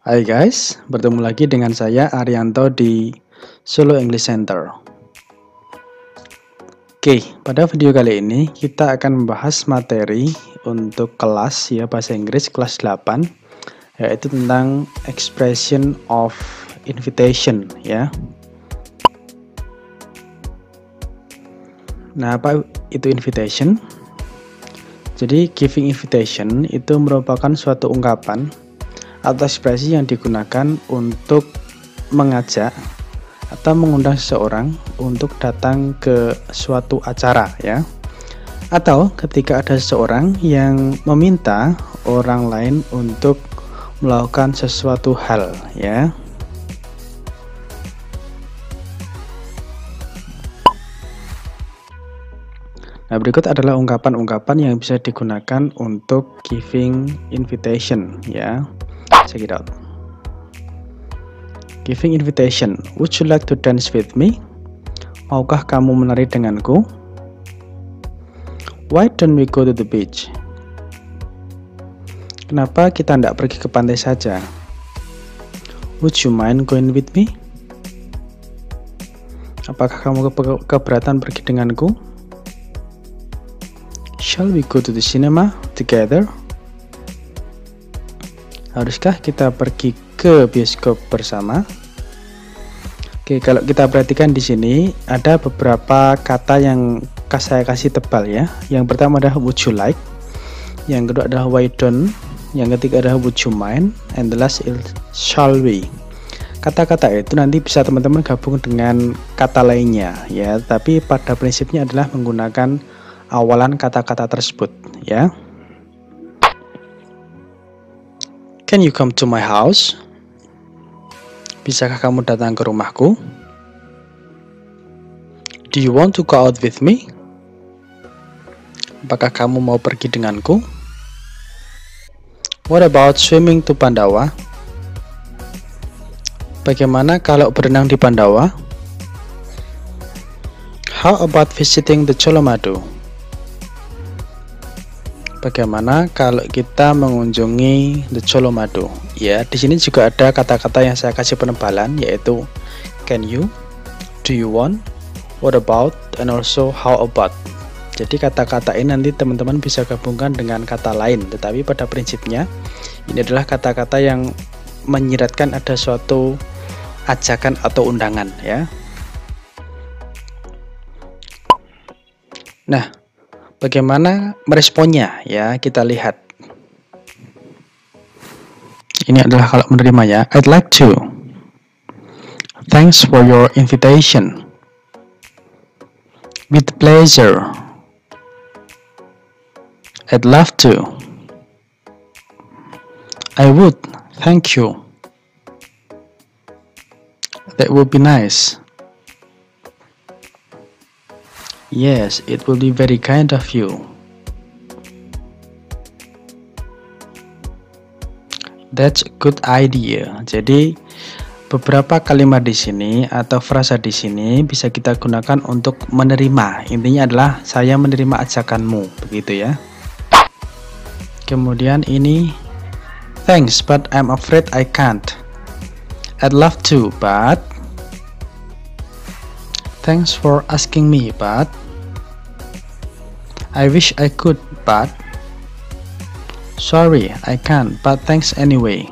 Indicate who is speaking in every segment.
Speaker 1: Hai guys, bertemu lagi dengan saya Arianto di Solo English Center. Oke, pada video kali ini kita akan membahas materi untuk kelas ya bahasa Inggris kelas 8 yaitu tentang expression of invitation ya. Nah, apa itu invitation? Jadi giving invitation itu merupakan suatu ungkapan atau ekspresi yang digunakan untuk mengajak atau mengundang seseorang untuk datang ke suatu acara ya atau ketika ada seseorang yang meminta orang lain untuk melakukan sesuatu hal ya Nah, berikut adalah ungkapan-ungkapan yang bisa digunakan untuk giving invitation ya. Check it out. Giving invitation. Would you like to dance with me? Maukah kamu menari denganku? Why don't we go to the beach? Kenapa kita tidak pergi ke pantai saja? Would you mind going with me? Apakah kamu ke keberatan pergi denganku? Shall we go to the cinema together? Haruskah kita pergi ke bioskop bersama? Oke, kalau kita perhatikan di sini ada beberapa kata yang saya kasih tebal ya. Yang pertama adalah would you like, yang kedua adalah why don't, yang ketiga adalah would you mind, and the last is shall we. Kata-kata itu nanti bisa teman-teman gabung dengan kata lainnya ya, tapi pada prinsipnya adalah menggunakan awalan kata-kata tersebut ya. Can you come to my house? Bisakah kamu datang ke rumahku? Do you want to go out with me? Apakah kamu mau pergi denganku? What about swimming to Pandawa? Bagaimana kalau berenang di Pandawa? How about visiting the Cholomadu? Bagaimana kalau kita mengunjungi The Colomado? Ya, di sini juga ada kata-kata yang saya kasih penebalan yaitu can you, do you want, what about, and also how about. Jadi kata-kata ini nanti teman-teman bisa gabungkan dengan kata lain, tetapi pada prinsipnya ini adalah kata-kata yang menyiratkan ada suatu ajakan atau undangan ya. Nah, Bagaimana meresponnya ya kita lihat. Ini adalah kalau menerimanya. I'd like to. Thanks for your invitation. With pleasure. I'd love to. I would. Thank you. That would be nice. Yes, it will be very kind of you. That's a good idea. Jadi beberapa kalimat di sini atau frasa di sini bisa kita gunakan untuk menerima. Intinya adalah saya menerima ajakanmu, begitu ya. Kemudian ini thanks but I'm afraid I can't. I'd love to, but Thanks for asking me, but I wish I could, but sorry, I can't, but thanks anyway.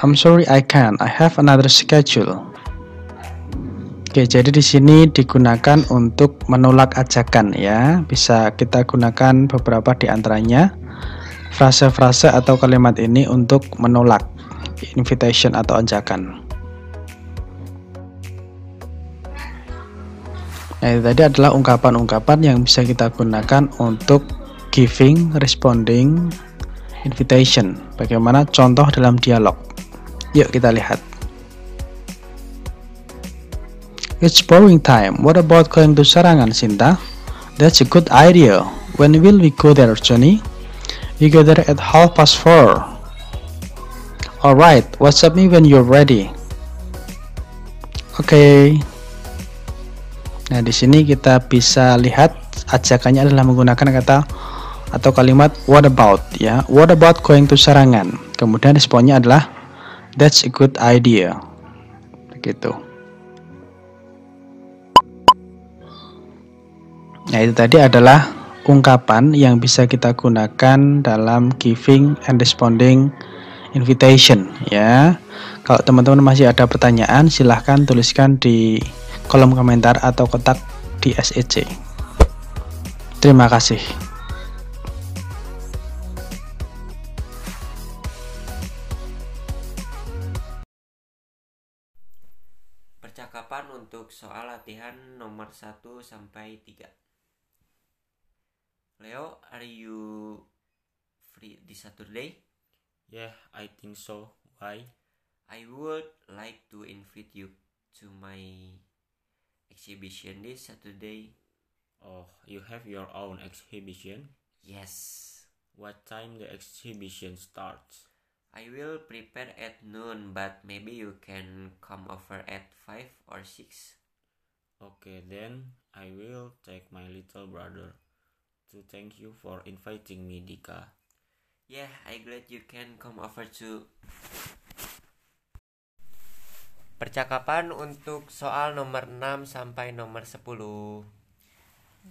Speaker 1: I'm sorry I can't. I have another schedule. Oke, jadi di sini digunakan untuk menolak ajakan ya. Bisa kita gunakan beberapa di antaranya frase-frase atau kalimat ini untuk menolak invitation atau ajakan. Nah, itu tadi adalah ungkapan-ungkapan yang bisa kita gunakan untuk giving, responding, invitation. Bagaimana contoh dalam dialog? Yuk kita lihat. It's boring time. What about going to Sarangan, Sinta? That's a good idea. When will we go there, Johnny? We go there at half past four. Alright, WhatsApp me when you're ready. Okay. Nah, di sini kita bisa lihat ajakannya adalah menggunakan kata atau kalimat what about ya. What about going to Sarangan? Kemudian responnya adalah that's a good idea. Begitu. Nah, itu tadi adalah ungkapan yang bisa kita gunakan dalam giving and responding invitation ya. Kalau teman-teman masih ada pertanyaan, silahkan tuliskan di kolom komentar atau kotak di SEC. Terima kasih.
Speaker 2: Percakapan untuk soal latihan nomor 1 sampai 3. Leo, are you free this Saturday?
Speaker 3: Yeah, I think so. Why?
Speaker 2: I would like to invite you to my exhibition this Saturday.
Speaker 3: Oh, you have your own exhibition?
Speaker 2: Yes.
Speaker 3: What time the exhibition starts?
Speaker 2: I will prepare at noon, but maybe you can come over at 5 or 6.
Speaker 3: Okay, then I will take my little brother to thank you for inviting me, Dika.
Speaker 2: Yeah, I glad you can come over too. Percakapan untuk soal nomor 6 sampai nomor 10.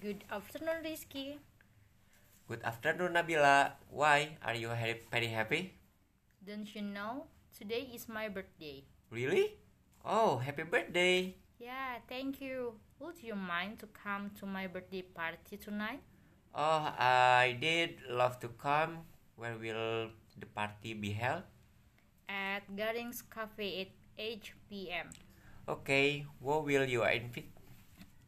Speaker 4: Good afternoon, Rizky.
Speaker 2: Good afternoon, Nabila. Why are you ha- very happy?
Speaker 4: Don't you know? Today is my birthday.
Speaker 2: Really? Oh, happy birthday.
Speaker 4: Yeah, thank you. Would you mind to come to my birthday party tonight?
Speaker 2: Oh, I did love to come. Where will the party be held?
Speaker 4: At Garings Cafe at 8 p.m.
Speaker 2: Okay, what will you invite?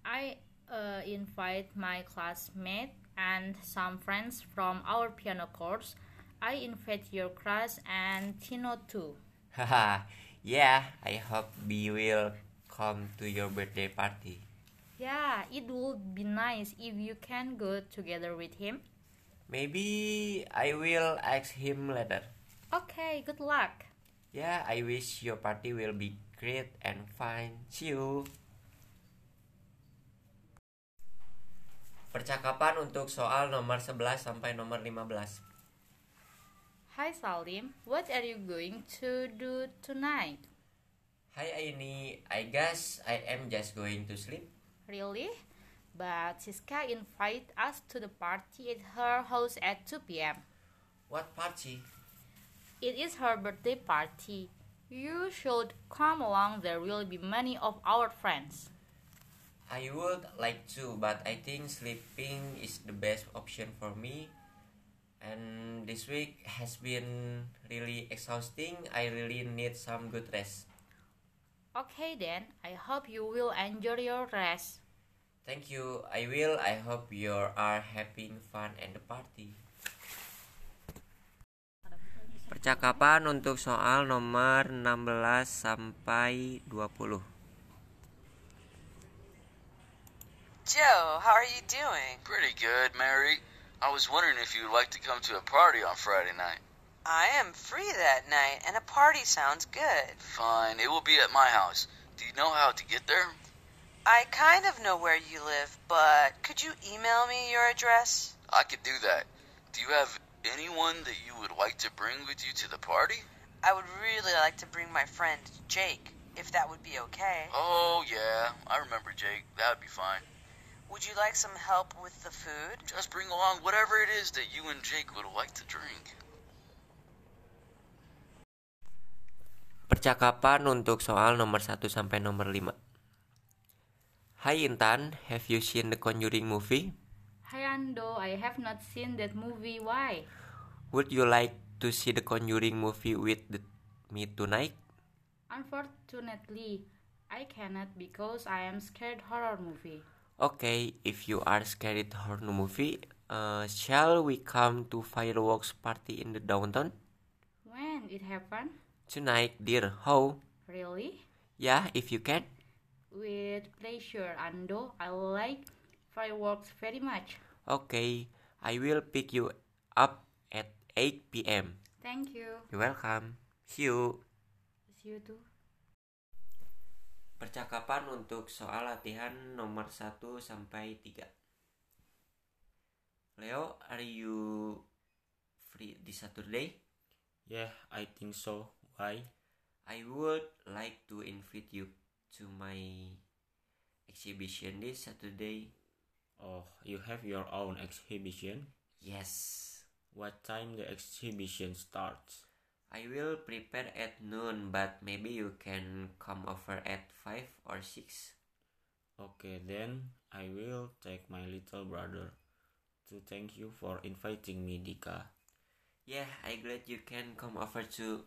Speaker 4: I uh, invite my classmate and some friends from our piano course. I invite your class and Tino too.
Speaker 2: Haha, yeah, I hope B will come to your birthday party.
Speaker 4: Yeah, it would be nice if you can go together with him.
Speaker 2: Maybe I will ask him later.
Speaker 4: Okay, good luck.
Speaker 2: Yeah, I wish your party will be great and fine. See you. Percakapan untuk soal nomor 11 sampai nomor 15.
Speaker 4: Hi Salim, what are you going to do tonight?
Speaker 2: Hi Aini, I guess I am just going to sleep.
Speaker 4: Really? But Siska invited us to the party at her house at 2 p.m.
Speaker 2: What party?
Speaker 4: It is her birthday party. You should come along, there will be many of our friends.
Speaker 2: I would like to, but I think sleeping is the best option for me. And this week has been really exhausting. I really need some good rest.
Speaker 4: Okay then, I hope you will enjoy your rest.
Speaker 2: Thank you. I will. I hope you are having fun at the party. Percakapan untuk soal nomor 16 sampai 20.
Speaker 5: Joe, how are you doing?
Speaker 6: Pretty good, Mary. I was wondering if you'd like to come to a party on Friday night.
Speaker 5: I am free that night, and a party sounds good.
Speaker 6: Fine, it will be at my house. Do you know how to get there?
Speaker 5: I kind of know where you live, but could you email me your address?
Speaker 6: I could do that. Do you have anyone that you would like to bring with you to the party?
Speaker 5: I would really like to bring my friend Jake, if that would be okay.
Speaker 6: Oh, yeah, I remember Jake. That would be fine.
Speaker 5: Would you like some help with the food?
Speaker 6: Just bring along whatever it is that you and Jake would like to drink.
Speaker 2: Percakapan untuk soal nomor 1 sampai nomor 5. Hai Intan, have you seen the Conjuring movie?
Speaker 4: Hi Ando, I have not seen that movie. Why?
Speaker 2: Would you like to see the Conjuring movie with the, me tonight?
Speaker 4: Unfortunately, I cannot because I am scared horror movie.
Speaker 2: Okay, if you are scared horror movie, uh, shall we come to fireworks party in the downtown?
Speaker 4: When it happen?
Speaker 2: Tonight, dear. How?
Speaker 4: Really?
Speaker 2: Yeah, if you can.
Speaker 4: With pleasure, Ando. I like fireworks very much.
Speaker 2: Okay, I will pick you up at 8 p.m.
Speaker 4: Thank you.
Speaker 2: You're welcome. See you.
Speaker 4: See you too.
Speaker 2: Percakapan untuk soal latihan nomor 1 sampai 3. Leo, are you free this Saturday?
Speaker 3: Yeah, I think so. Why?
Speaker 2: I would like to invite you to my exhibition this Saturday.
Speaker 3: Oh, you have your own exhibition?
Speaker 2: Yes,
Speaker 3: What time the exhibition starts?
Speaker 2: I will prepare at noon, but maybe you can come over at 5 or 6.
Speaker 3: Okay, then I will take my little brother to thank you for inviting me, Dika.
Speaker 2: Yeah, I glad you can come over too.